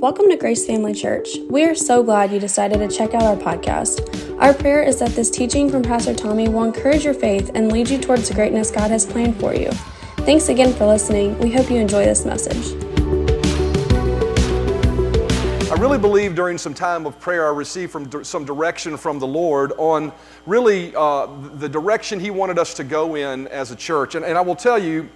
Welcome to Grace Family Church. We are so glad you decided to check out our podcast. Our prayer is that this teaching from Pastor Tommy will encourage your faith and lead you towards the greatness God has planned for you. Thanks again for listening. We hope you enjoy this message. I really believe during some time of prayer I received from some direction from the Lord on really uh, the direction He wanted us to go in as a church. And, and I will tell you,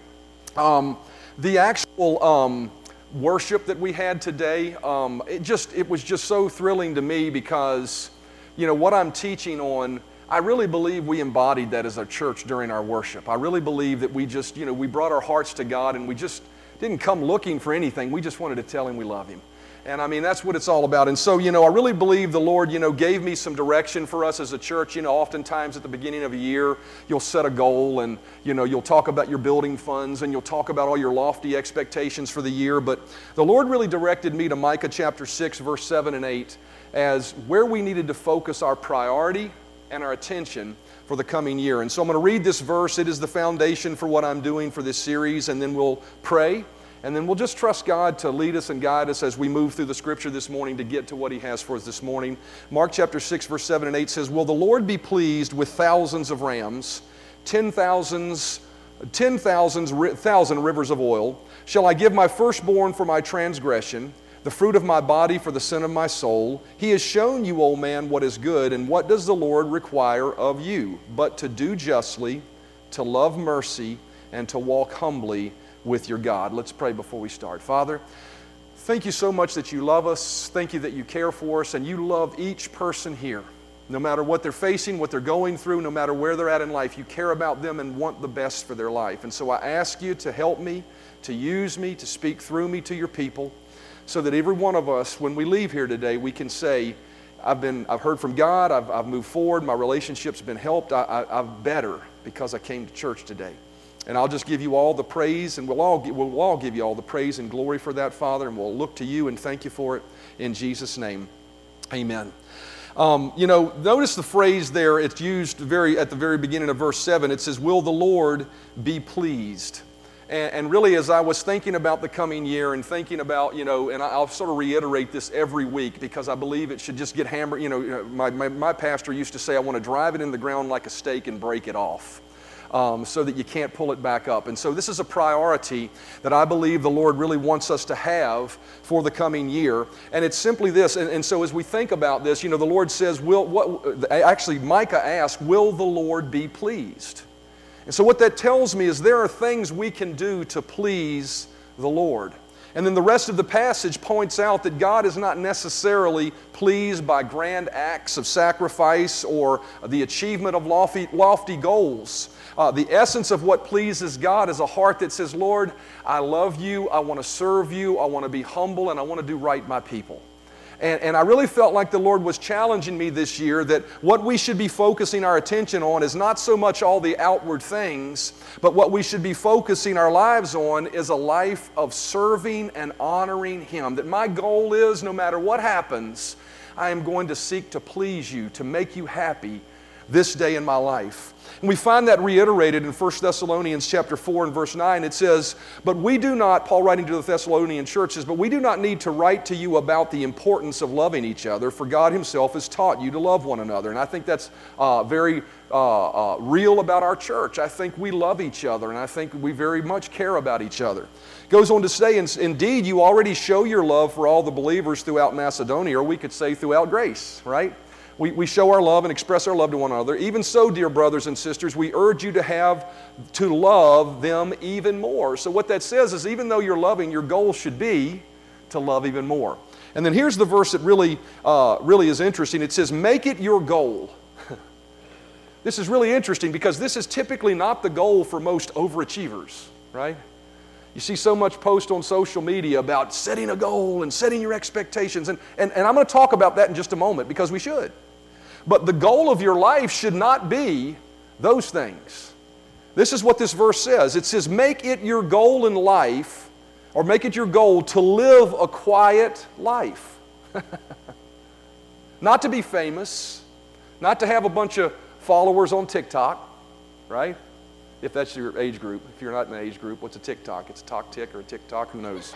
um, the actual um, worship that we had today, um, it just it was just so thrilling to me because, you know, what I'm teaching on. I really believe we embodied that as a church during our worship. I really believe that we just, you know, we brought our hearts to God and we just didn't come looking for anything. We just wanted to tell Him we love Him. And I mean, that's what it's all about. And so, you know, I really believe the Lord, you know, gave me some direction for us as a church. You know, oftentimes at the beginning of a year, you'll set a goal and, you know, you'll talk about your building funds and you'll talk about all your lofty expectations for the year. But the Lord really directed me to Micah chapter 6, verse 7 and 8 as where we needed to focus our priority and our attention for the coming year. And so I'm going to read this verse. It is the foundation for what I'm doing for this series, and then we'll pray. And then we'll just trust God to lead us and guide us as we move through the scripture this morning to get to what He has for us this morning. Mark chapter 6, verse 7 and 8 says, Will the Lord be pleased with thousands of rams, ten thousands, ten thousands, thousand rivers of oil? Shall I give my firstborn for my transgression, the fruit of my body for the sin of my soul? He has shown you, O man, what is good, and what does the Lord require of you? But to do justly, to love mercy, and to walk humbly with your God. Let's pray before we start. Father, thank you so much that you love us. Thank you that you care for us and you love each person here. No matter what they're facing, what they're going through, no matter where they're at in life, you care about them and want the best for their life. And so I ask you to help me, to use me, to speak through me to your people, so that every one of us, when we leave here today, we can say, I've, been, I've heard from God, I've, I've moved forward, my relationship's been helped, I, I, I'm better because I came to church today. And I'll just give you all the praise, and we'll all, we'll all give you all the praise and glory for that, Father, and we'll look to you and thank you for it in Jesus' name. Amen. Um, you know, notice the phrase there, it's used very at the very beginning of verse 7. It says, Will the Lord be pleased? And, and, really, as I was thinking about the coming year and thinking about, you know, and I'll sort of reiterate this every week because I believe it should just get hammered. You know, my, my, my pastor used to say, I want to drive it in the ground like a stake and break it off um, so that you can't pull it back up. And so this is a priority that I believe the Lord really wants us to have for the coming year. And it's simply this. And, and so as we think about this, you know, the Lord says, will, what, actually, Micah asked, Will the Lord be pleased? And so what that tells me is there are things we can do to please the Lord. And then the rest of the passage points out that God is not necessarily pleased by grand acts of sacrifice or the achievement of lofty, lofty goals. Uh, the essence of what pleases God is a heart that says, Lord, I love you, I want to serve you, I want to be humble, and I want to do right by people. And, and, I really felt like the Lord was challenging me this year that what we should be focusing our attention on is not so much all the outward things, but what we should be focusing our lives on is a life of serving and honoring Him. That my goal is no matter what happens, I am going to seek to please you, to make you happy this day in my life. And we find that reiterated in 1 Thessalonians chapter 4 and verse 9. It says, But we do not, Paul writing to the Thessalonian churches, but we do not need to write to you about the importance of loving each other, for God Himself has taught you to love one another. And I think that's uh, very uh, uh, real about our church. I think we love each other, and I think we very much care about each other. Goes on to say, Indeed, you already show your love for all the believers throughout Macedonia, or we could say throughout grace, right? We, we show our love and express our love to one another. Even so, dear brothers and sisters, we urge you to have to love them even more. So, what that says is, even though you're loving, your goal should be to love even more. And then here's the verse that really, uh, really is interesting. It says, Make it your goal. this is really interesting because this is typically not the goal for most overachievers, right? You see so much post on social media about setting a goal and setting your expectations. And, and, and I'm going to talk about that in just a moment because we should. But the goal of your life should not be those things. This is what this verse says it says, Make it your goal in life, or make it your goal to live a quiet life. not to be famous, not to have a bunch of followers on TikTok, right? If that's your age group. If you're not in an age group, what's a TikTok? It's a talk tick or a TikTok, who knows?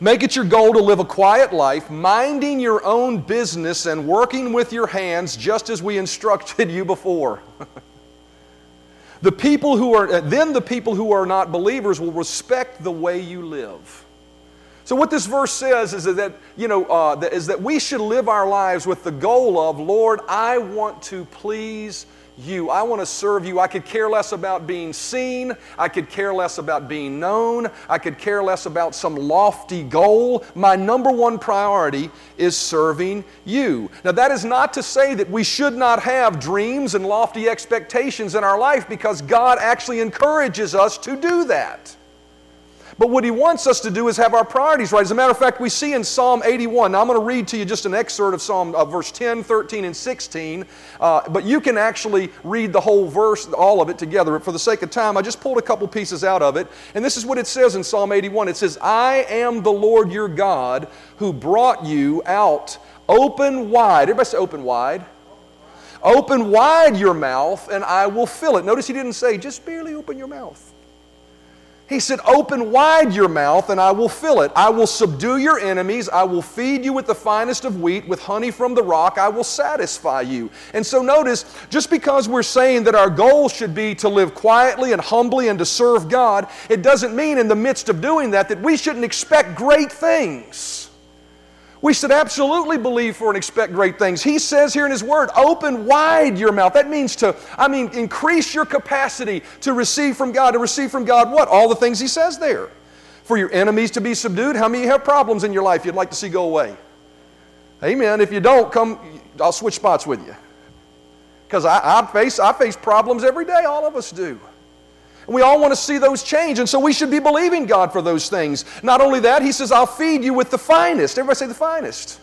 Make it your goal to live a quiet life, minding your own business and working with your hands just as we instructed you before. the people who are, then the people who are not believers will respect the way you live. So what this verse says is that, you know, uh, is that we should live our lives with the goal of, Lord, I want to please you. I want to serve you. I could care less about being seen. I could care less about being known. I could care less about some lofty goal. My number one priority is serving you. Now, that is not to say that we should not have dreams and lofty expectations in our life because God actually encourages us to do that. But what he wants us to do is have our priorities right. As a matter of fact, we see in Psalm 81. Now, I'm going to read to you just an excerpt of Psalm uh, verse 10, 13, and 16. Uh, but you can actually read the whole verse, all of it together. But For the sake of time, I just pulled a couple pieces out of it. And this is what it says in Psalm 81 it says, I am the Lord your God who brought you out open wide. Everybody say open wide. Open wide your mouth, and I will fill it. Notice he didn't say, just barely open your mouth. He said, Open wide your mouth and I will fill it. I will subdue your enemies. I will feed you with the finest of wheat, with honey from the rock. I will satisfy you. And so notice, just because we're saying that our goal should be to live quietly and humbly and to serve God, it doesn't mean in the midst of doing that that we shouldn't expect great things. We should absolutely believe for and expect great things. He says here in His Word, open wide your mouth. That means to, I mean, increase your capacity to receive from God. To receive from God what? All the things He says there. For your enemies to be subdued. How many have problems in your life you'd like to see go away? Amen. If you don't, come, I'll switch spots with you. Because I, I, face, I face problems every day, all of us do. We all want to see those change. And so we should be believing God for those things. Not only that, He says, I'll feed you with the finest. Everybody say the finest.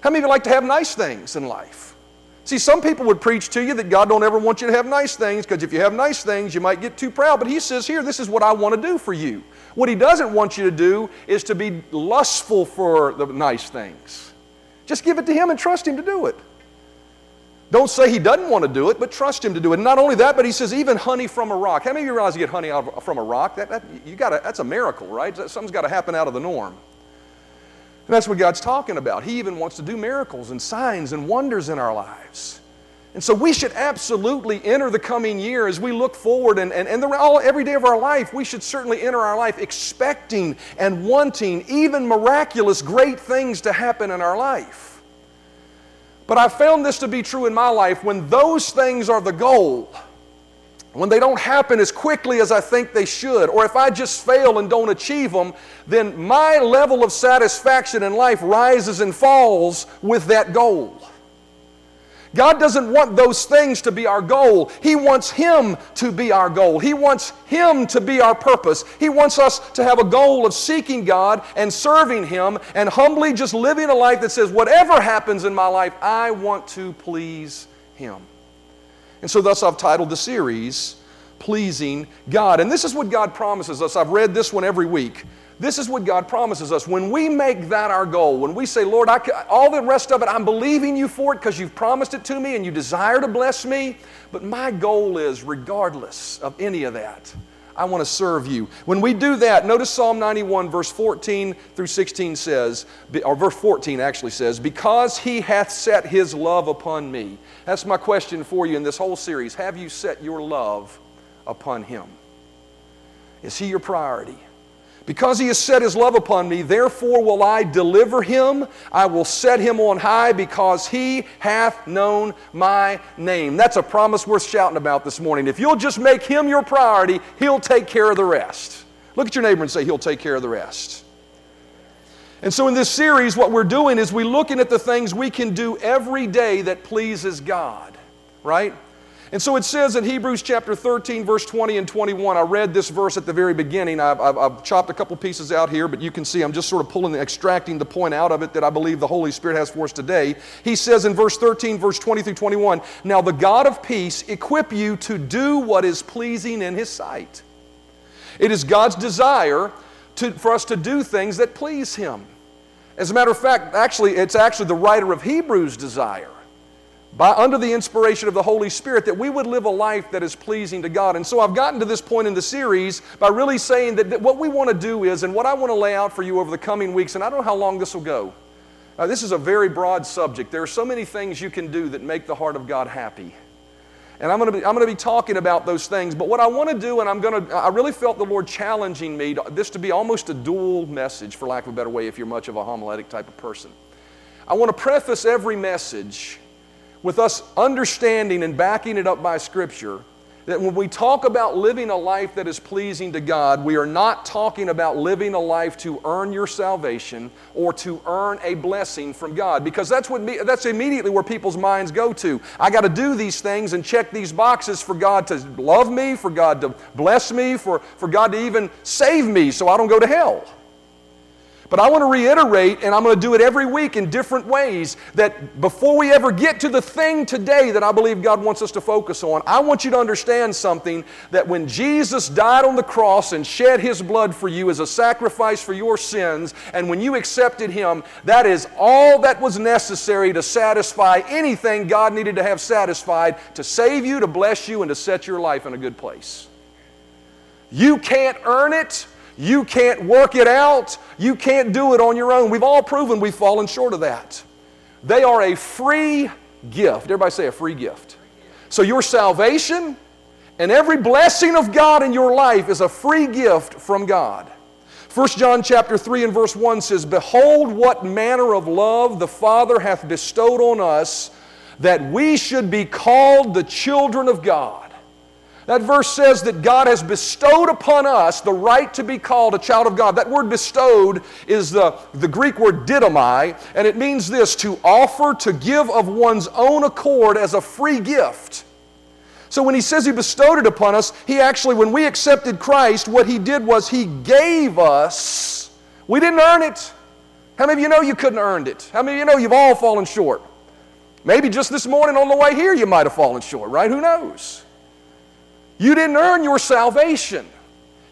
How many of you like to have nice things in life? See, some people would preach to you that God don't ever want you to have nice things because if you have nice things, you might get too proud. But He says here, this is what I want to do for you. What He doesn't want you to do is to be lustful for the nice things. Just give it to Him and trust Him to do it. Don't say he doesn't want to do it, but trust him to do it. And not only that, but he says even honey from a rock. How many of you realize you get honey out from a rock? That, that, you gotta, that's a miracle, right? Something's got to happen out of the norm. And that's what God's talking about. He even wants to do miracles and signs and wonders in our lives. And so we should absolutely enter the coming year as we look forward and, and, and the, all, every day of our life, we should certainly enter our life expecting and wanting even miraculous great things to happen in our life. But I've found this to be true in my life when those things are the goal, when they don't happen as quickly as I think they should, or if I just fail and don't achieve them, then my level of satisfaction in life rises and falls with that goal. God doesn't want those things to be our goal. He wants Him to be our goal. He wants Him to be our purpose. He wants us to have a goal of seeking God and serving Him and humbly just living a life that says, whatever happens in my life, I want to please Him. And so, thus, I've titled the series, Pleasing God. And this is what God promises us. I've read this one every week. This is what God promises us. When we make that our goal, when we say, Lord, I, all the rest of it, I'm believing you for it because you've promised it to me and you desire to bless me, but my goal is, regardless of any of that, I want to serve you. When we do that, notice Psalm 91, verse 14 through 16 says, or verse 14 actually says, Because he hath set his love upon me. That's my question for you in this whole series. Have you set your love upon him? Is he your priority? Because he has set his love upon me, therefore will I deliver him. I will set him on high because he hath known my name. That's a promise worth shouting about this morning. If you'll just make him your priority, he'll take care of the rest. Look at your neighbor and say, He'll take care of the rest. And so, in this series, what we're doing is we're looking at the things we can do every day that pleases God, right? And so it says in Hebrews chapter 13, verse 20 and 21. I read this verse at the very beginning. I've, I've, I've, chopped a couple pieces out here, but you can see I'm just sort of pulling, extracting the point out of it that I believe the Holy Spirit has for us today. He says in verse 13, verse 20 through 21, Now the God of peace equip you to do what is pleasing in His sight. It is God's desire to, for us to do things that please Him. As a matter of fact, actually, it's actually the writer of Hebrews' desire by under the inspiration of the Holy Spirit that we would live a life that is pleasing to God. And so I've gotten to this point in the series by really saying that, that what we want to do is, and what I want to lay out for you over the coming weeks, and I don't know how long this will go. Uh, this is a very broad subject. There are so many things you can do that make the heart of God happy. And I'm going, to be, I'm going to be talking about those things. But what I want to do, and I'm going to, I really felt the Lord challenging me, to, this to be almost a dual message, for lack of a better way, if you're much of a homiletic type of person. I want to preface every message with us understanding and backing it up by Scripture that when we talk about living a life that is pleasing to God, we are not talking about living a life to earn your salvation or to earn a blessing from God because that's what that's immediately where people's minds go to. I got to do these things and check these boxes for God to love me, for God to bless me, for, for God to even save me so I don't go to hell. But I want to reiterate, and I'm going to do it every week in different ways, that before we ever get to the thing today that I believe God wants us to focus on, I want you to understand something that when Jesus died on the cross and shed his blood for you as a sacrifice for your sins, and when you accepted him, that is all that was necessary to satisfy anything God needed to have satisfied to save you, to bless you, and to set your life in a good place. You can't earn it. You can't work it out. You can't do it on your own. We've all proven we've fallen short of that. They are a free gift. Everybody say a free gift. So your salvation and every blessing of God in your life is a free gift from God. 1 John chapter 3 and verse 1 says, Behold what manner of love the Father hath bestowed on us, that we should be called the children of God. That verse says that God has bestowed upon us the right to be called a child of God. That word bestowed is the, the Greek word didomai, and it means this to offer, to give of one's own accord as a free gift. So when he says he bestowed it upon us, he actually, when we accepted Christ, what he did was he gave us, we didn't earn it. How many of you know you couldn't earned it? How many of you know you've all fallen short? Maybe just this morning on the way here you might have fallen short, right? Who knows? You didn't earn your salvation.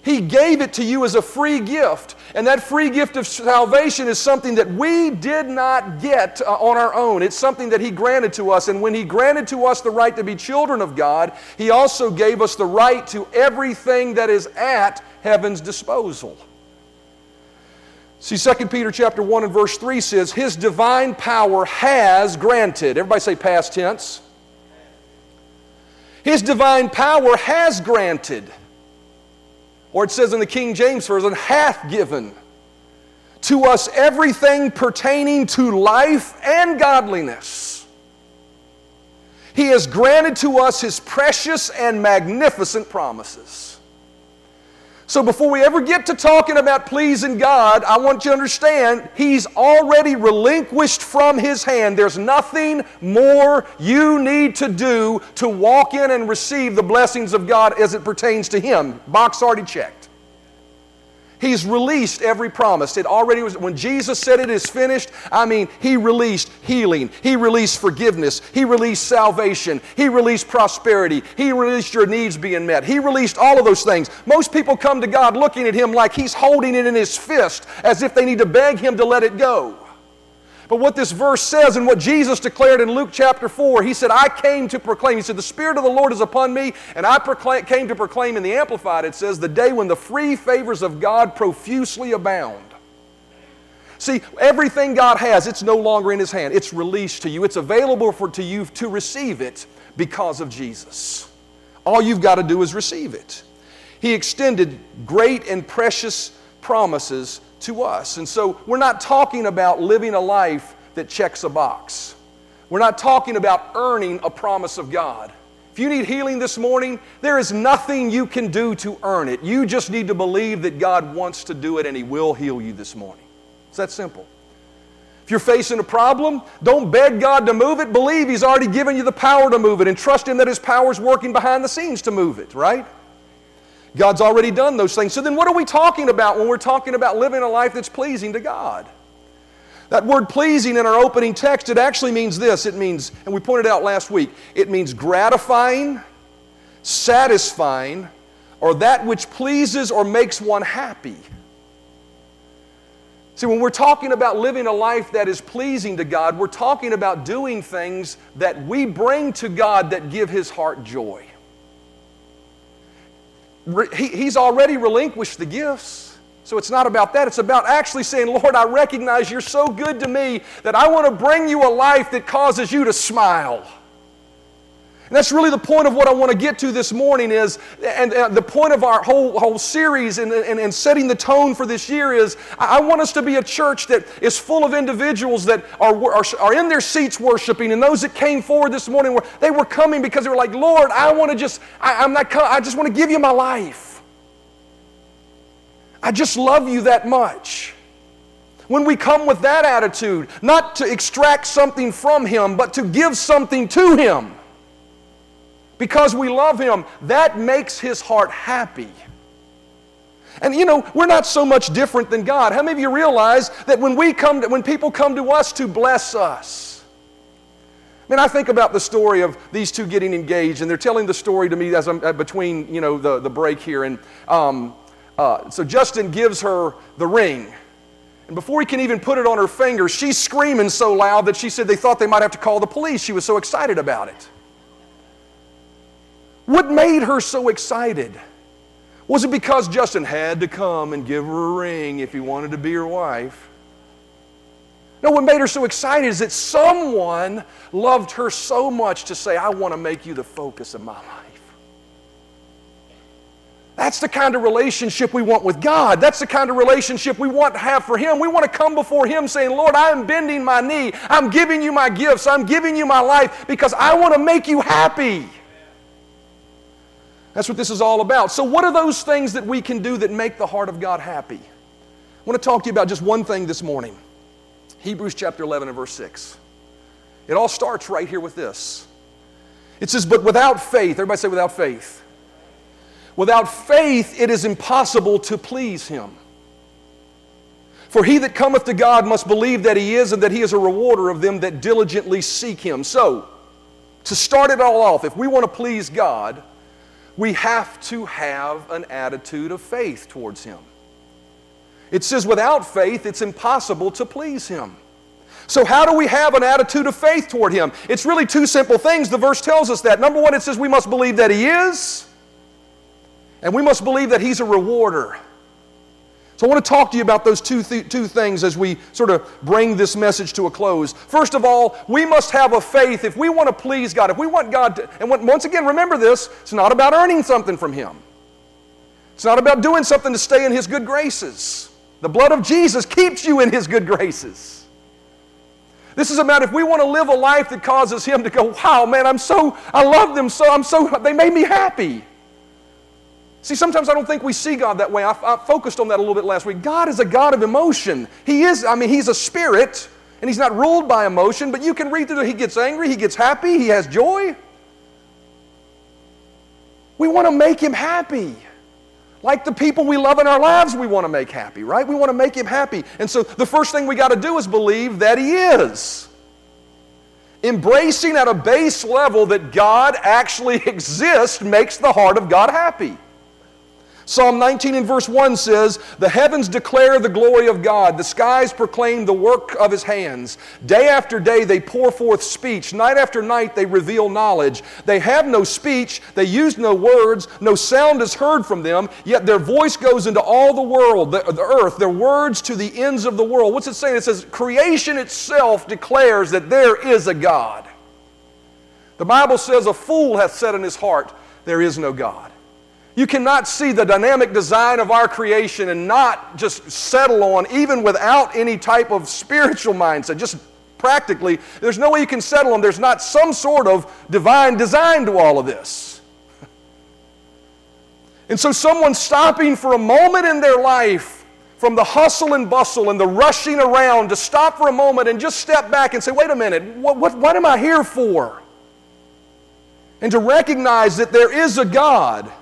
He gave it to you as a free gift. And that free gift of salvation is something that we did not get uh, on our own. It's something that He granted to us. And when He granted to us the right to be children of God, He also gave us the right to everything that is at heaven's disposal. See, 2 Peter chapter 1 and verse 3 says, His divine power has granted. Everybody say past tense. His divine power has granted, or it says in the King James Version, hath given to us everything pertaining to life and godliness. He has granted to us His precious and magnificent promises. So before we ever get to talking about pleasing God, I want you to understand He's already relinquished from His hand. There's nothing more you need to do to walk in and receive the blessings of God as it pertains to Him. Box already checked. He's released every promise. It already was, when Jesus said it is finished, I mean, He released healing. He released forgiveness. He released salvation. He released prosperity. He released your needs being met. He released all of those things. Most people come to God looking at Him like He's holding it in His fist as if they need to beg Him to let it go. But what this verse says and what Jesus declared in Luke chapter 4, he said, I came to proclaim. He said, The Spirit of the Lord is upon me, and I proclaim, came to proclaim in the Amplified, it says, the day when the free favors of God profusely abound. See, everything God has, it's no longer in His hand. It's released to you. It's available for to you to receive it because of Jesus. All you've got to do is receive it. He extended great and precious promises to us. And so we're not talking about living a life that checks a box. We're not talking about earning a promise of God. If you need healing this morning, there is nothing you can do to earn it. You just need to believe that God wants to do it and He will heal you this morning. It's that simple. If you're facing a problem, don't beg God to move it. Believe He's already given you the power to move it and trust Him that His power is working behind the scenes to move it, right? God's already done those things. So then, what are we talking about when we're talking about living a life that's pleasing to God? That word pleasing in our opening text, it actually means this. It means, and we pointed out last week, it means gratifying, satisfying, or that which pleases or makes one happy. See, when we're talking about living a life that is pleasing to God, we're talking about doing things that we bring to God that give His heart joy. He's already relinquished the gifts. So it's not about that. It's about actually saying, Lord, I recognize you're so good to me that I want to bring you a life that causes you to smile. And that's really the point of what I want to get to this morning is, and, uh, the point of our whole, whole series and, and, and setting the tone for this year is, I want us to be a church that is full of individuals that are, are, are in their seats worshiping, and those that came forward this morning, were, they were coming because they were like, Lord, I want to just, I, I'm not, I just want to give you my life. I just love you that much. When we come with that attitude, not to extract something from Him, but to give something to Him because we love Him, that makes His heart happy. And you know, we're not so much different than God. How many of you realize that when we come to, when people come to us to bless us? I mean, I think about the story of these two getting engaged, and they're telling the story to me as I'm uh, between you know the, the break here. And um, uh, so Justin gives her the ring. And before he can even put it on her finger, she's screaming so loud that she said they thought they might have to call the police. She was so excited about it. What made her so excited? Was it because Justin had to come and give her a ring if he wanted to be her wife? No, what made her so excited is that someone loved her so much to say, I want to make you the focus of my life. That's the kind of relationship we want with God. That's the kind of relationship we want to have for Him. We want to come before Him saying, Lord, I am bending my knee. I'm giving you my gifts. I'm giving you my life because I want to make you happy. That's what this is all about. So, what are those things that we can do that make the heart of God happy? I want to talk to you about just one thing this morning Hebrews chapter 11 and verse 6. It all starts right here with this. It says, But without faith, everybody say, without faith. Without faith, it is impossible to please Him. For he that cometh to God must believe that He is, and that He is a rewarder of them that diligently seek Him. So, to start it all off, if we want to please God, we have to have an attitude of faith towards Him. It says, without faith, it's impossible to please Him. So, how do we have an attitude of faith toward Him? It's really two simple things. The verse tells us that. Number one, it says we must believe that He is, and we must believe that He's a rewarder. So I want to talk to you about those two, th- two things as we sort of bring this message to a close. First of all, we must have a faith if we want to please God, if we want God to, and once again, remember this, it's not about earning something from Him. It's not about doing something to stay in His good graces. The blood of Jesus keeps you in His good graces. This is about if we want to live a life that causes Him to go, wow, man, I'm so, I love them so, I'm so, they made me happy. See, sometimes I don't think we see God that way. I, I, focused on that a little bit last week. God is a God of emotion. He is, I mean, He's a spirit, and He's not ruled by emotion, but you can read through it. He gets angry, He gets happy, He has joy. We want to make Him happy. Like the people we love in our lives, we want to make happy, right? We want to make Him happy. And so the first thing we got to do is believe that He is. Embracing at a base level that God actually exists makes the heart of God happy. Psalm 19 and verse 1 says, The heavens declare the glory of God, the skies proclaim the work of his hands. Day after day they pour forth speech, night after night they reveal knowledge. They have no speech, they use no words, no sound is heard from them, yet their voice goes into all the world, the, the earth, their words to the ends of the world. What's it saying? It says, Creation itself declares that there is a God. The Bible says, A fool hath said in his heart, There is no God. You cannot see the dynamic design of our creation and not just settle on, even without any type of spiritual mindset, just practically, there's no way you can settle on. There's not some sort of divine design to all of this. And so, someone stopping for a moment in their life from the hustle and bustle and the rushing around to stop for a moment and just step back and say, wait a minute, what, what, what am I here for? And to recognize that there is a God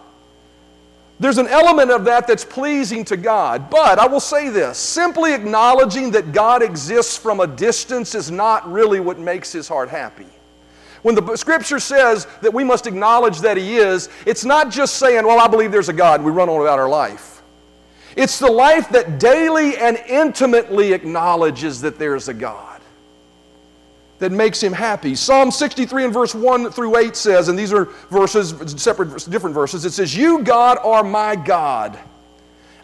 there's an element of that that's pleasing to God. But I will say this simply acknowledging that God exists from a distance is not really what makes his heart happy. When the scripture says that we must acknowledge that he is, it's not just saying, well, I believe there's a God, and we run on about our life. It's the life that daily and intimately acknowledges that there's a God that makes him happy. Psalm 63 and verse 1 through 8 says, and these are verses, separate, different verses, it says, You, God, are my God.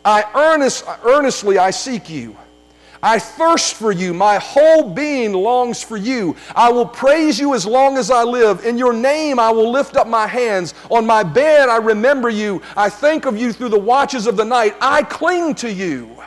I earnest, earnestly I seek you. I thirst for you. My whole being longs for you. I will praise you as long as I live. In your name I will lift up my hands. On my bed I remember you. I think of you through the watches of the night. I cling to you.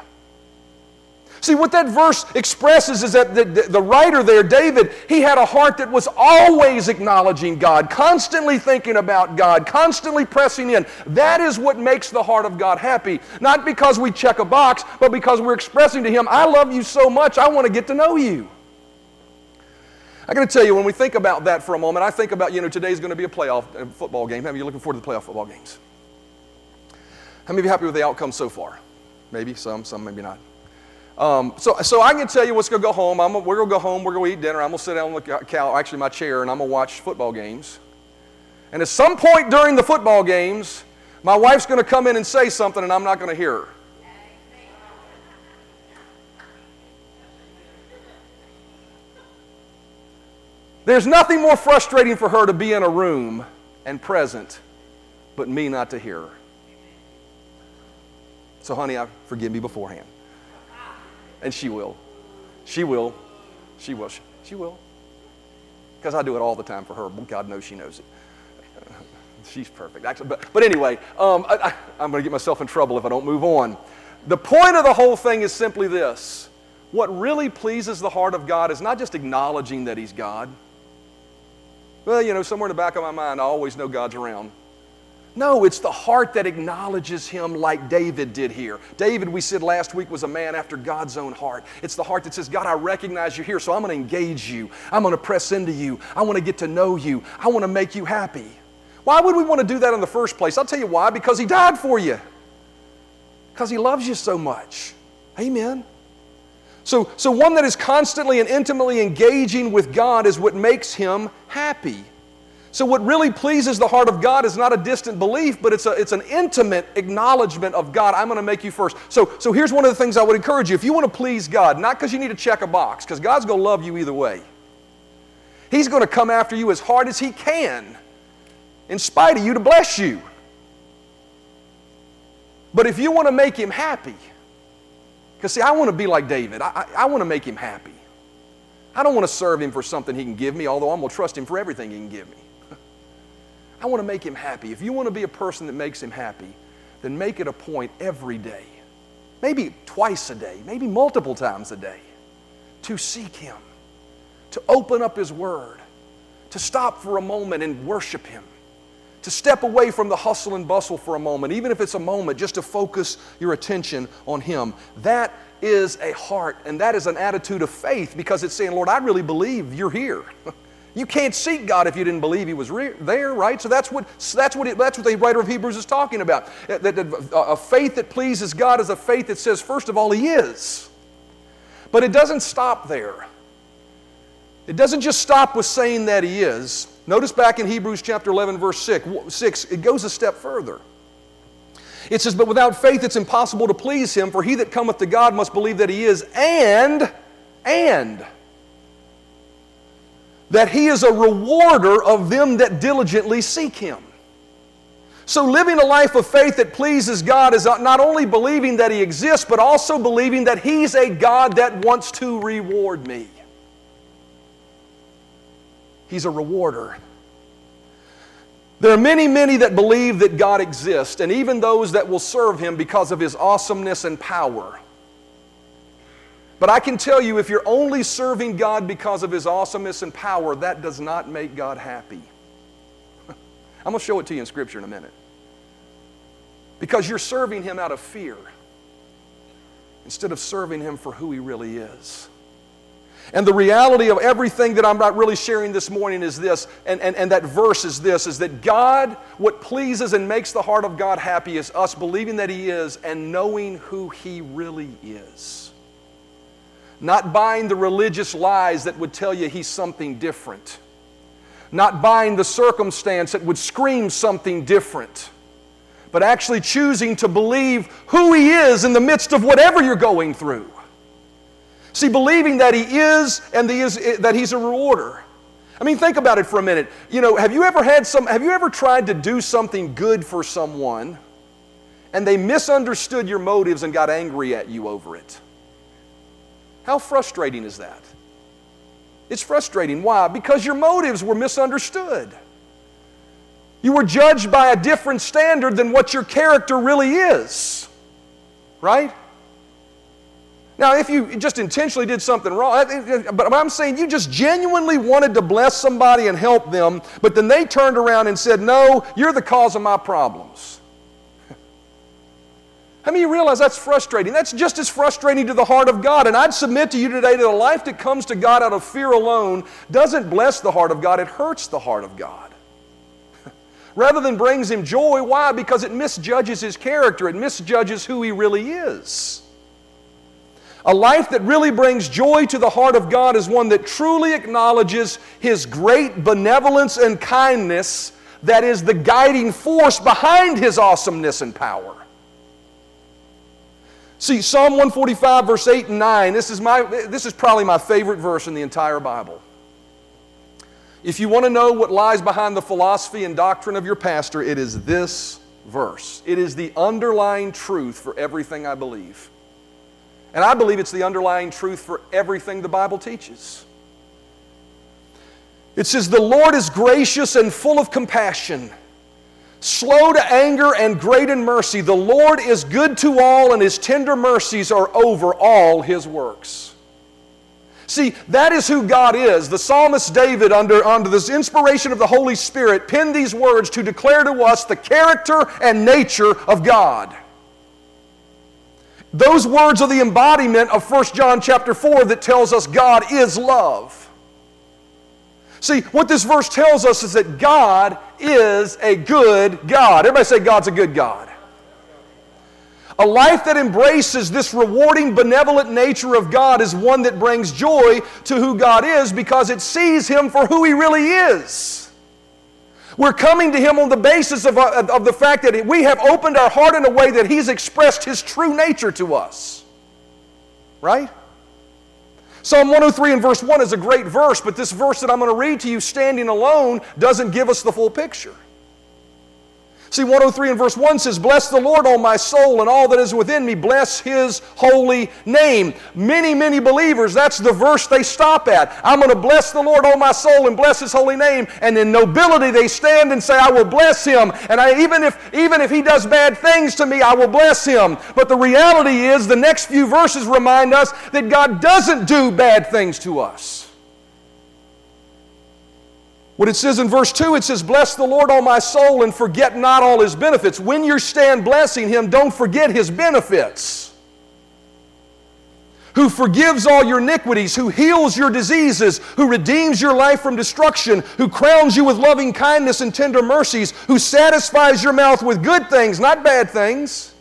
See, what that verse expresses is that the, the, writer there, David, he had a heart that was always acknowledging God, constantly thinking about God, constantly pressing in. That is what makes the heart of God happy. Not because we check a box, but because we're expressing to Him, I love you so much, I want to get to know you. I got to tell you, when we think about that for a moment, I think about, you know, today's going to be a playoff a football game. How many of you looking forward to the playoff football games? How many of you happy with the outcome so far? Maybe some, some maybe not. Um, so, so I can tell you what's going to go home. I'm, we're going to go home. We're going to eat dinner. I'm going to sit down on the couch, actually my chair, and I'm going to watch football games. And at some point during the football games, my wife's going to come in and say something, and I'm not going to hear her. There's nothing more frustrating for her to be in a room and present, but me not to hear her. So, honey, I, forgive me beforehand. And she will. She will. She will. She will. Because I do it all the time for her. God knows she knows it. She's perfect. Actually, but, but anyway, um, I, I'm going to get myself in trouble if I don't move on. The point of the whole thing is simply this what really pleases the heart of God is not just acknowledging that He's God. Well, you know, somewhere in the back of my mind, I always know God's around. No, it's the heart that acknowledges him like David did here. David, we said last week, was a man after God's own heart. It's the heart that says, God, I recognize you here, so I'm going to engage you. I'm going to press into you. I want to get to know you. I want to make you happy. Why would we want to do that in the first place? I'll tell you why. Because he died for you. Because he loves you so much. Amen. So, so one that is constantly and intimately engaging with God is what makes him happy. So, what really pleases the heart of God is not a distant belief, but it's, a, it's an intimate acknowledgement of God. I'm going to make you first. So, so, here's one of the things I would encourage you. If you want to please God, not because you need to check a box, because God's going to love you either way, He's going to come after you as hard as He can, in spite of you, to bless you. But if you want to make Him happy, because see, I want to be like David, I, I, I want to make Him happy. I don't want to serve Him for something He can give me, although I'm going to trust Him for everything He can give me. I want to make him happy. If you want to be a person that makes him happy, then make it a point every day, maybe twice a day, maybe multiple times a day, to seek him, to open up his word, to stop for a moment and worship him, to step away from the hustle and bustle for a moment, even if it's a moment, just to focus your attention on him. That is a heart and that is an attitude of faith because it's saying, Lord, I really believe you're here. You can't seek God if you didn't believe He was re- there, right? So that's what, that's, what it, that's what the writer of Hebrews is talking about. That, that, uh, a faith that pleases God is a faith that says, first of all, He is. But it doesn't stop there. It doesn't just stop with saying that He is. Notice back in Hebrews chapter 11, verse 6, 6 it goes a step further. It says, But without faith it's impossible to please Him, for he that cometh to God must believe that He is, and, and, that He is a rewarder of them that diligently seek Him. So, living a life of faith that pleases God is not only believing that He exists, but also believing that He's a God that wants to reward me. He's a rewarder. There are many, many that believe that God exists, and even those that will serve Him because of His awesomeness and power. But I can tell you, if you're only serving God because of His awesomeness and power, that does not make God happy. I'm going to show it to you in Scripture in a minute. Because you're serving Him out of fear instead of serving Him for who He really is. And the reality of everything that I'm not really sharing this morning is this, and, and, and that verse is this, is that God, what pleases and makes the heart of God happy is us believing that He is and knowing who He really is not buying the religious lies that would tell you he's something different, not buying the circumstance that would scream something different, but actually choosing to believe who He is in the midst of whatever you're going through. See, believing that He is and that He's a rewarder. I mean, think about it for a minute. You know, have you ever had some, have you ever tried to do something good for someone and they misunderstood your motives and got angry at you over it? How frustrating is that? It's frustrating. Why? Because your motives were misunderstood. You were judged by a different standard than what your character really is. Right? Now, if you just intentionally did something wrong, but I'm saying you just genuinely wanted to bless somebody and help them, but then they turned around and said, No, you're the cause of my problems. How many of you realize that's frustrating? That's just as frustrating to the heart of God. And I'd submit to you today that a life that comes to God out of fear alone doesn't bless the heart of God, it hurts the heart of God rather than brings him joy. Why? Because it misjudges his character, it misjudges who he really is. A life that really brings joy to the heart of God is one that truly acknowledges his great benevolence and kindness that is the guiding force behind his awesomeness and power. See, Psalm 145, verse 8 and 9, this is, my, this is probably my favorite verse in the entire Bible. If you want to know what lies behind the philosophy and doctrine of your pastor, it is this verse. It is the underlying truth for everything I believe. And I believe it's the underlying truth for everything the Bible teaches. It says, The Lord is gracious and full of compassion, slow to anger and great in mercy. The Lord is good to all, and his tender mercies are over all his works. See, that is who God is. The psalmist David, under, under this inspiration of the Holy Spirit, penned these words to declare to us the character and nature of God. Those words are the embodiment of 1 John chapter 4 that tells us God is love. See, what this verse tells us is that God is a good God. Everybody say, God's a good God. A life that embraces this rewarding, benevolent nature of God is one that brings joy to who God is because it sees Him for who He really is. We're coming to Him on the basis of, of the fact that we have opened our heart in a way that He's expressed His true nature to us. Right? Psalm 103 and verse 1 is a great verse, but this verse that I'm going to read to you standing alone doesn't give us the full picture. See, 103 and verse 1 says, Bless the Lord, O my soul, and all that is within me. Bless his holy name. Many, many believers, that's the verse they stop at. I'm going to bless the Lord, O my soul, and bless his holy name. And in nobility, they stand and say, I will bless him. And I, even, if, even if he does bad things to me, I will bless him. But the reality is, the next few verses remind us that God doesn't do bad things to us. What it says in verse 2, it says, Bless the Lord, all my soul, and forget not all his benefits. When you stand blessing him, don't forget his benefits. Who forgives all your iniquities, who heals your diseases, who redeems your life from destruction, who crowns you with loving kindness and tender mercies, who satisfies your mouth with good things, not bad things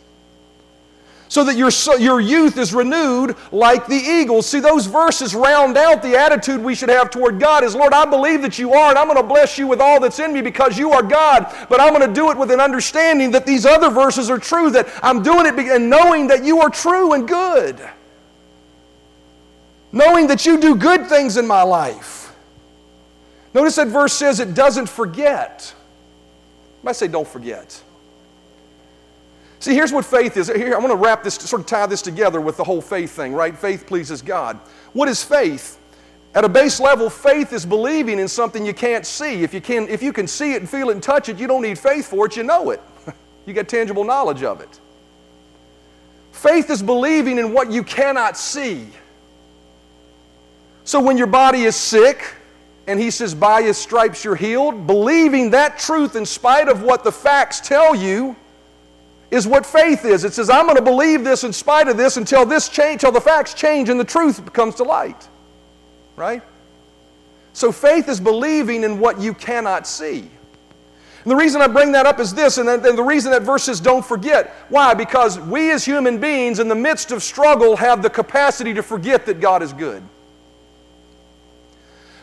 so that your, your youth is renewed like the eagles. See, those verses round out the attitude we should have toward God is, Lord, I believe that you are, and I'm going to bless you with all that's in me because you are God, but I'm going to do it with an understanding that these other verses are true, that I'm doing it and knowing that you are true and good. Knowing that you do good things in my life. Notice that verse says it doesn't forget. I say, don't forget. See, here's what faith is. Here, I want to wrap this, sort of tie this together with the whole faith thing, right? Faith pleases God. What is faith? At a base level, faith is believing in something you can't see. If you can, if you can see it and feel it and touch it, you don't need faith for it, you know it. you get tangible knowledge of it. Faith is believing in what you cannot see. So when your body is sick, and he says, By his stripes you're healed, believing that truth in spite of what the facts tell you is what faith is. It says, I'm going to believe this in spite of this until this change, until the facts change and the truth comes to light. Right? So faith is believing in what you cannot see. And the reason I bring that up is this, and, the reason that verse says don't forget. Why? Because we as human beings, in the midst of struggle, have the capacity to forget that God is good.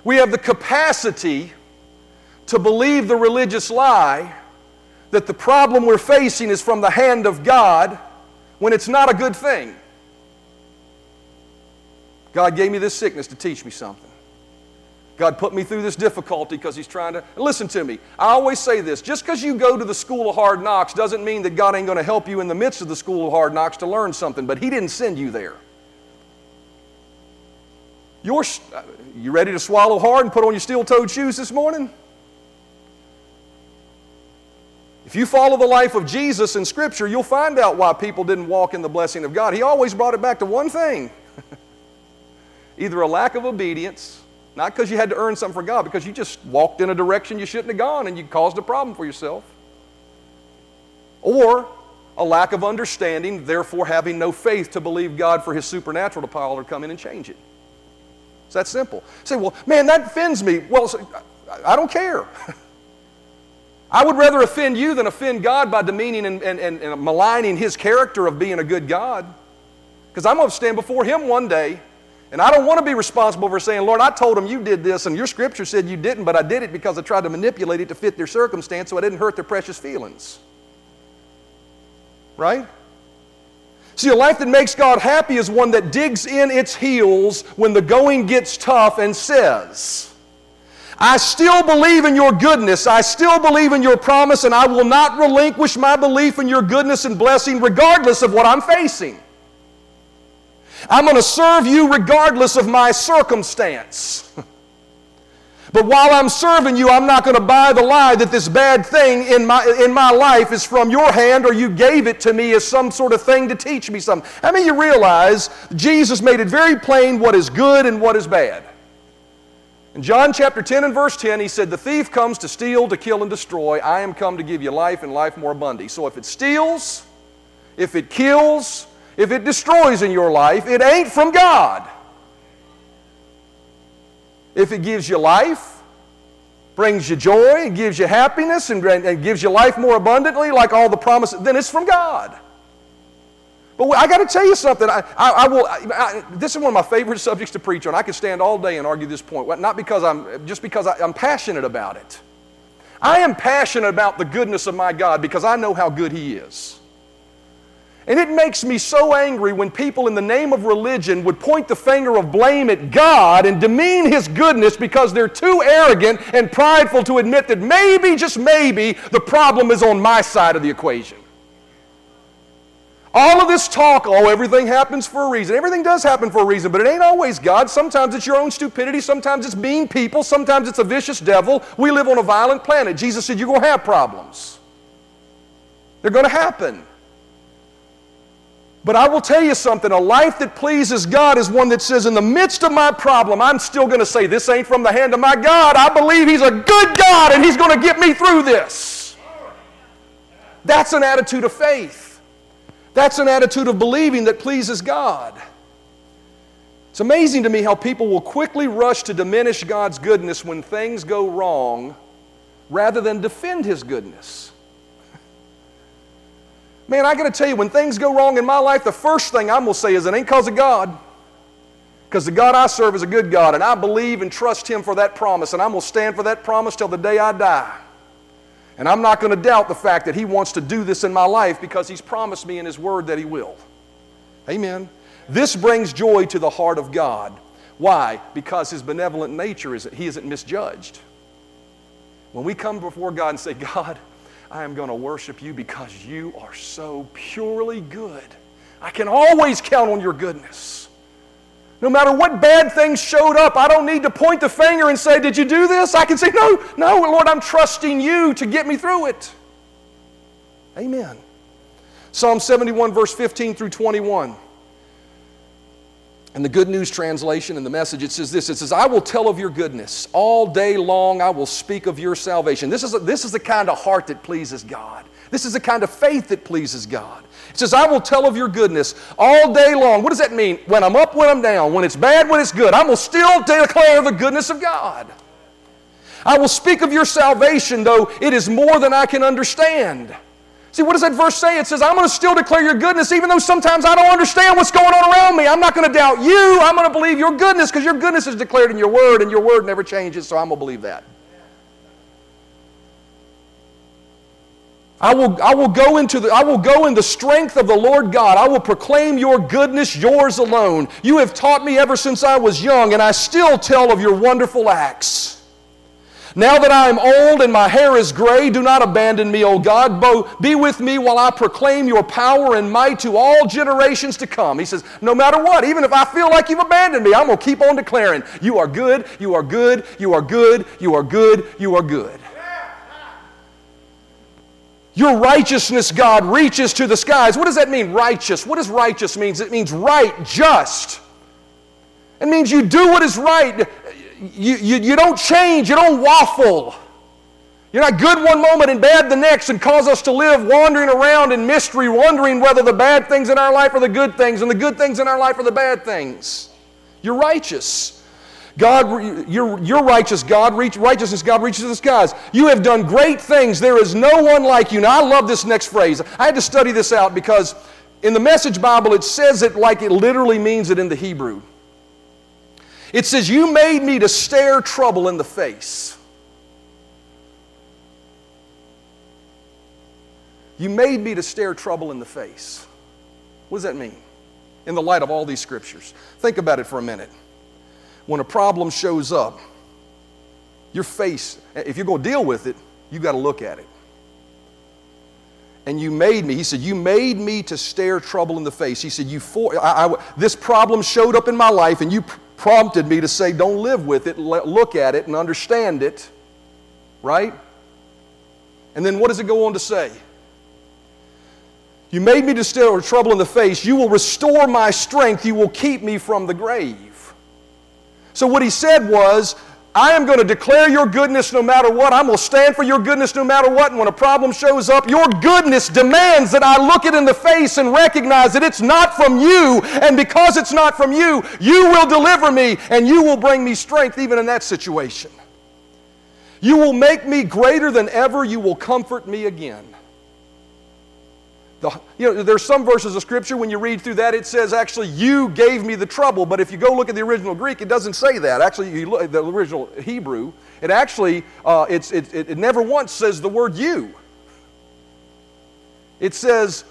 We have the capacity to believe the religious lie that the problem we're facing is from the hand of God when it's not a good thing. God gave me this sickness to teach me something. God put me through this difficulty because He's trying to. Listen to me. I always say this just because you go to the school of hard knocks doesn't mean that God ain't going to help you in the midst of the school of hard knocks to learn something, but He didn't send you there. You're, uh, you ready to swallow hard and put on your steel toed shoes this morning? If you follow the life of Jesus in Scripture, you'll find out why people didn't walk in the blessing of God. He always brought it back to one thing either a lack of obedience, not because you had to earn something for God, because you just walked in a direction you shouldn't have gone and you caused a problem for yourself, or a lack of understanding, therefore having no faith to believe God for His supernatural power to come in and change it. It's that simple. say, well, man, that offends me. Well, I don't care. I would rather offend you than offend God by demeaning and, and, and, and maligning His character of being a good God. Because I'm going to stand before Him one day, and I don't want to be responsible for saying, Lord, I told him you did this, and your scripture said you didn't, but I did it because I tried to manipulate it to fit their circumstance so I didn't hurt their precious feelings. Right? See, a life that makes God happy is one that digs in its heels when the going gets tough and says, I still believe in your goodness. I still believe in your promise, and I will not relinquish my belief in your goodness and blessing regardless of what I'm facing. I'm going to serve you regardless of my circumstance. But while I'm serving you, I'm not going to buy the lie that this bad thing in my, in my life is from your hand or you gave it to me as some sort of thing to teach me something. I mean, you realize Jesus made it very plain what is good and what is bad. In John chapter 10 and verse 10, he said, The thief comes to steal, to kill, and destroy. I am come to give you life and life more abundantly. So if it steals, if it kills, if it destroys in your life, it ain't from God. If it gives you life, brings you joy, gives you happiness, and, and gives you life more abundantly, like all the promises, then it's from God. But I got to tell you something. I, I, I will. I, this is one of my favorite subjects to preach on. I could stand all day and argue this point. Not because I'm, just because I, I'm passionate about it. I am passionate about the goodness of my God because I know how good He is. And it makes me so angry when people in the name of religion would point the finger of blame at God and demean His goodness because they're too arrogant and prideful to admit that maybe, just maybe, the problem is on my side of the equation. All of this talk, oh, everything happens for a reason. Everything does happen for a reason, but it ain't always God. Sometimes it's your own stupidity. Sometimes it's mean people. Sometimes it's a vicious devil. We live on a violent planet. Jesus said, You're going to have problems. They're going to happen. But I will tell you something a life that pleases God is one that says, in the midst of my problem, I'm still going to say, This ain't from the hand of my God. I believe He's a good God and He's going to get me through this. That's an attitude of faith. That's an attitude of believing that pleases God. It's amazing to me how people will quickly rush to diminish God's goodness when things go wrong rather than defend His goodness. Man, I got to tell you, when things go wrong in my life, the first thing I'm to say is it ain't because of God. Because the God I serve is a good God, and I believe and trust Him for that promise, and I'm to stand for that promise till the day I die. And I'm not going to doubt the fact that He wants to do this in my life because He's promised me in His Word that He will. Amen. This brings joy to the heart of God. Why? Because His benevolent nature is He isn't misjudged. When we come before God and say, God, I am going to worship you because you are so purely good. I can always count on your goodness. No matter what bad things showed up, I don't need to point the finger and say, Did you do this? I can say, No, no, Lord, I'm trusting you to get me through it. Amen. Psalm 71, verse 15 through 21. And the Good News translation and the message, it says this it says, I will tell of your goodness. All day long I will speak of your salvation. This is, a, this is the kind of heart that pleases God. This is the kind of faith that pleases God. It says, I will tell of your goodness all day long. What does that mean? When I'm up, when I'm down, when it's bad, when it's good, I will still declare the goodness of God. I will speak of your salvation, though it is more than I can understand. See, what does that verse say? It says, I'm going to still declare your goodness, even though sometimes I don't understand what's going on around me. I'm not going to doubt you. I'm going to believe your goodness because your goodness is declared in your word, and your word never changes, so I'm going to believe that. I will, I will go into the I will go in the strength of the Lord God. I will proclaim your goodness, yours alone. You have taught me ever since I was young, and I still tell of your wonderful acts. Now that I am old and my hair is gray, do not abandon me, O God. Be with me while I proclaim your power and might to all generations to come. He says, No matter what, even if I feel like you've abandoned me, I'm going to keep on declaring, You are good, you are good, you are good, you are good, you are good. Your righteousness, God, reaches to the skies. What does that mean, righteous? What does righteous mean? It means right, just. It means you do what is right. You, you, you don't change, you don't waffle. You're not good one moment and bad the next and cause us to live wandering around in mystery, wondering whether the bad things in our life are the good things and the good things in our life are the bad things. You're righteous. God, your, your righteous God, reach, righteousness, God reaches the skies. You have done great things. There is no one like you. Now, I love this next phrase. I had to study this out because in the Message Bible, it says it like it literally means it in the Hebrew. It says, You made me to stare trouble in the face. You made me to stare trouble in the face. What does that mean? In the light of all these scriptures. Think about it for a minute when a problem shows up, your face, if you're going to deal with it, you got to look at it. And you made me, he said, you made me to stare trouble in the face. He said, you for, I, I, this problem showed up in my life and you prompted me to say, don't live with it, look at it and understand it. Right? And then what does it go on to say? You made me to stare trouble in the face. You will restore my strength. You will keep me from the grave. So, what he said was, I am going to declare your goodness no matter what. I'm going to stand for your goodness no matter what. And when a problem shows up, your goodness demands that I look it in the face and recognize that it's not from you. And because it's not from you, you will deliver me and you will bring me strength even in that situation. You will make me greater than ever. You will comfort me again. The, you know, there's some verses of Scripture, when you read through that, it says, actually, you gave me the trouble. But if you go look at the original Greek, it doesn't say that. Actually, you look at the original Hebrew, it actually, uh, it's, it, it, never once says the word you. It says,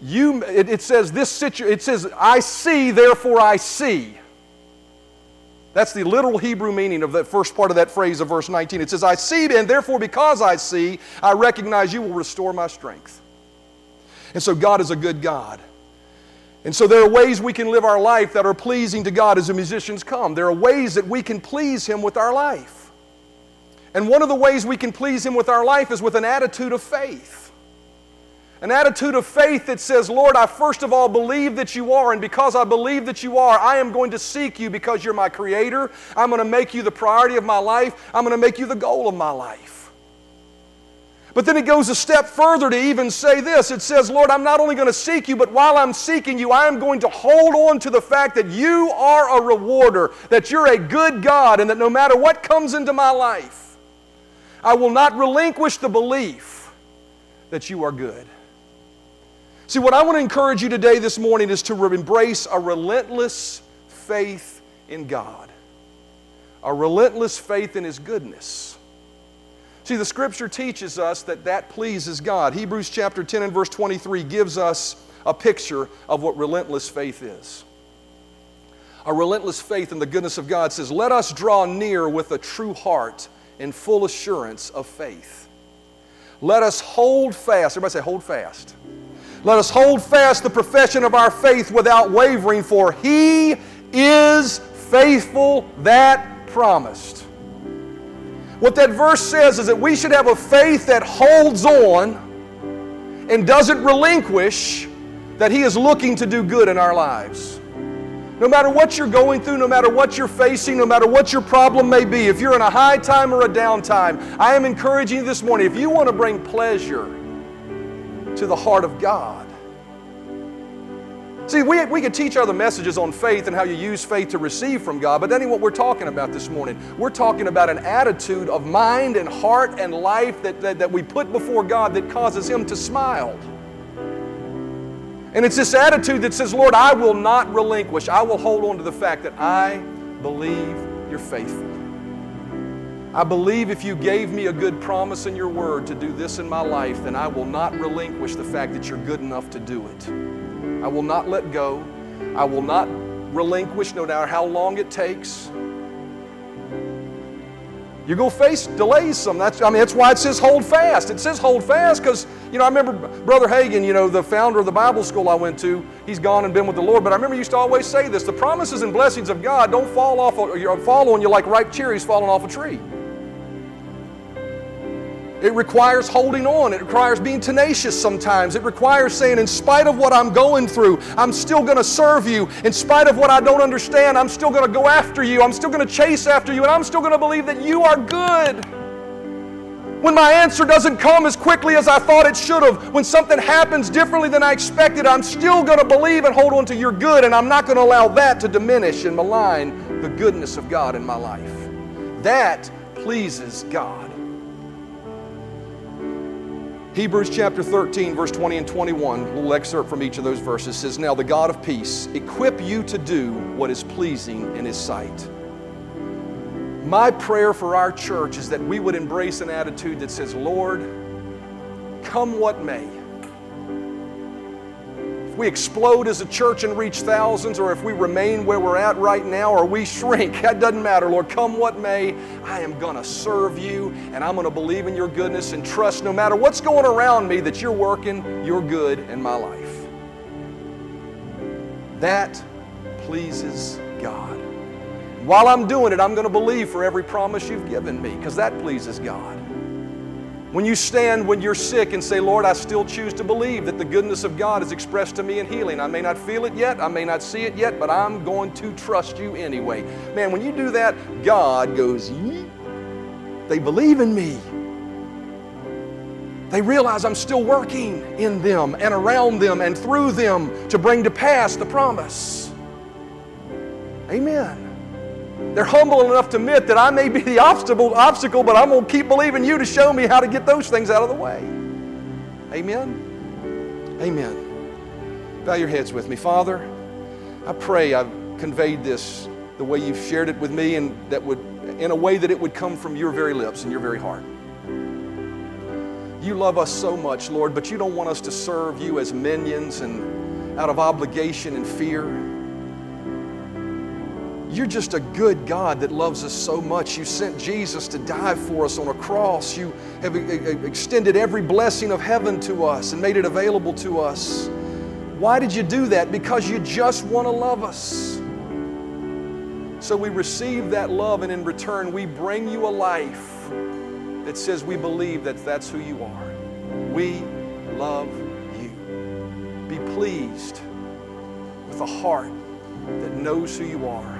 you, it, it says this situation, it says, I see, therefore I see. That's the literal Hebrew meaning of that first part of that phrase of verse 19. It says, I see, and therefore because I see, I recognize you will restore my strength. And so God is a good God. And so there are ways we can live our life that are pleasing to God as the musicians come. There are ways that we can please Him with our life. And one of the ways we can please Him with our life is with an attitude of faith. An attitude of faith that says, Lord, I first of all believe that you are, and because I believe that you are, I am going to seek you because you're my creator. I'm going to make you the priority of my life. I'm going to make you the goal of my life. But then it goes a step further to even say this. It says, Lord, I'm not only going to seek you, but while I'm seeking you, I am going to hold on to the fact that you are a rewarder, that you're a good God, and that no matter what comes into my life, I will not relinquish the belief that you are good. See, what I want to encourage you today, this morning, is to embrace a relentless faith in God, a relentless faith in His goodness. See, the scripture teaches us that that pleases God. Hebrews chapter 10 and verse 23 gives us a picture of what relentless faith is. A relentless faith in the goodness of God says, Let us draw near with a true heart and full assurance of faith. Let us hold fast. Everybody say, hold fast. Let us hold fast the profession of our faith without wavering, for He is faithful that promised. What that verse says is that we should have a faith that holds on and doesn't relinquish that He is looking to do good in our lives. No matter what you're going through, no matter what you're facing, no matter what your problem may be, if you're in a high time or a down time, I am encouraging you this morning if you want to bring pleasure to the heart of God, See, we, we could teach other messages on faith and how you use faith to receive from God, but that ain't what we're talking about this morning. We're talking about an attitude of mind and heart and life that, that, that we put before God that causes Him to smile. And it's this attitude that says, Lord, I will not relinquish. I will hold on to the fact that I believe you're faithful. I believe if you gave me a good promise in your word to do this in my life, then I will not relinquish the fact that you're good enough to do it. I will not let go. I will not relinquish, no matter how long it takes. You're going to face delays some. That's, I mean, that's why it says hold fast. It says hold fast because, you know, I remember Brother Hagin, you know, the founder of the Bible school I went to, he's gone and been with the Lord. But I remember he used to always say this the promises and blessings of God don't fall off, fall on you like ripe cherries falling off a tree. It requires holding on. It requires being tenacious sometimes. It requires saying, in spite of what I'm going through, I'm still going to serve you. In spite of what I don't understand, I'm still going to go after you. I'm still going to chase after you. And I'm still going to believe that you are good. When my answer doesn't come as quickly as I thought it should have, when something happens differently than I expected, I'm still going to believe and hold on to your good. And I'm not going to allow that to diminish and malign the goodness of God in my life. That pleases God. Hebrews chapter 13, verse 20 and 21, a little excerpt from each of those verses says, Now the God of peace equip you to do what is pleasing in His sight. My prayer for our church is that we would embrace an attitude that says, Lord, come what may we explode as a church and reach thousands, or if we remain where we're at right now, or we shrink, that doesn't matter, Lord. Come what may, I am going to serve you, and I'm going to believe in your goodness and trust no matter what's going around me that you're working your good in my life. That pleases God. While I'm doing it, I'm going to believe for every promise you've given me, because that pleases God. When you stand when you're sick and say, Lord, I still choose to believe that the goodness of God is expressed to me in healing. I may not feel it yet, I may not see it yet, but I'm going to trust you anyway. Man, when you do that, God goes, they believe in me. They realize I'm still working in them and around them and through them to bring to pass the promise. Amen. They're humble enough to admit that I may be the obstacle, obstacle, but I'm going to keep believing you to show me how to get those things out of the way. Amen. Amen. Bow your heads with me. Father, I pray I've conveyed this the way you've shared it with me and that would in a way that it would come from your very lips and your very heart. You love us so much, Lord, but you don't want us to serve you as minions and out of obligation and fear. You're just a good God that loves us so much. You sent Jesus to die for us on a cross. You have extended every blessing of heaven to us and made it available to us. Why did you do that? Because you just want to love us. So we receive that love, and in return, we bring you a life that says we believe that that's who you are. We love you. Be pleased with a heart that knows who you are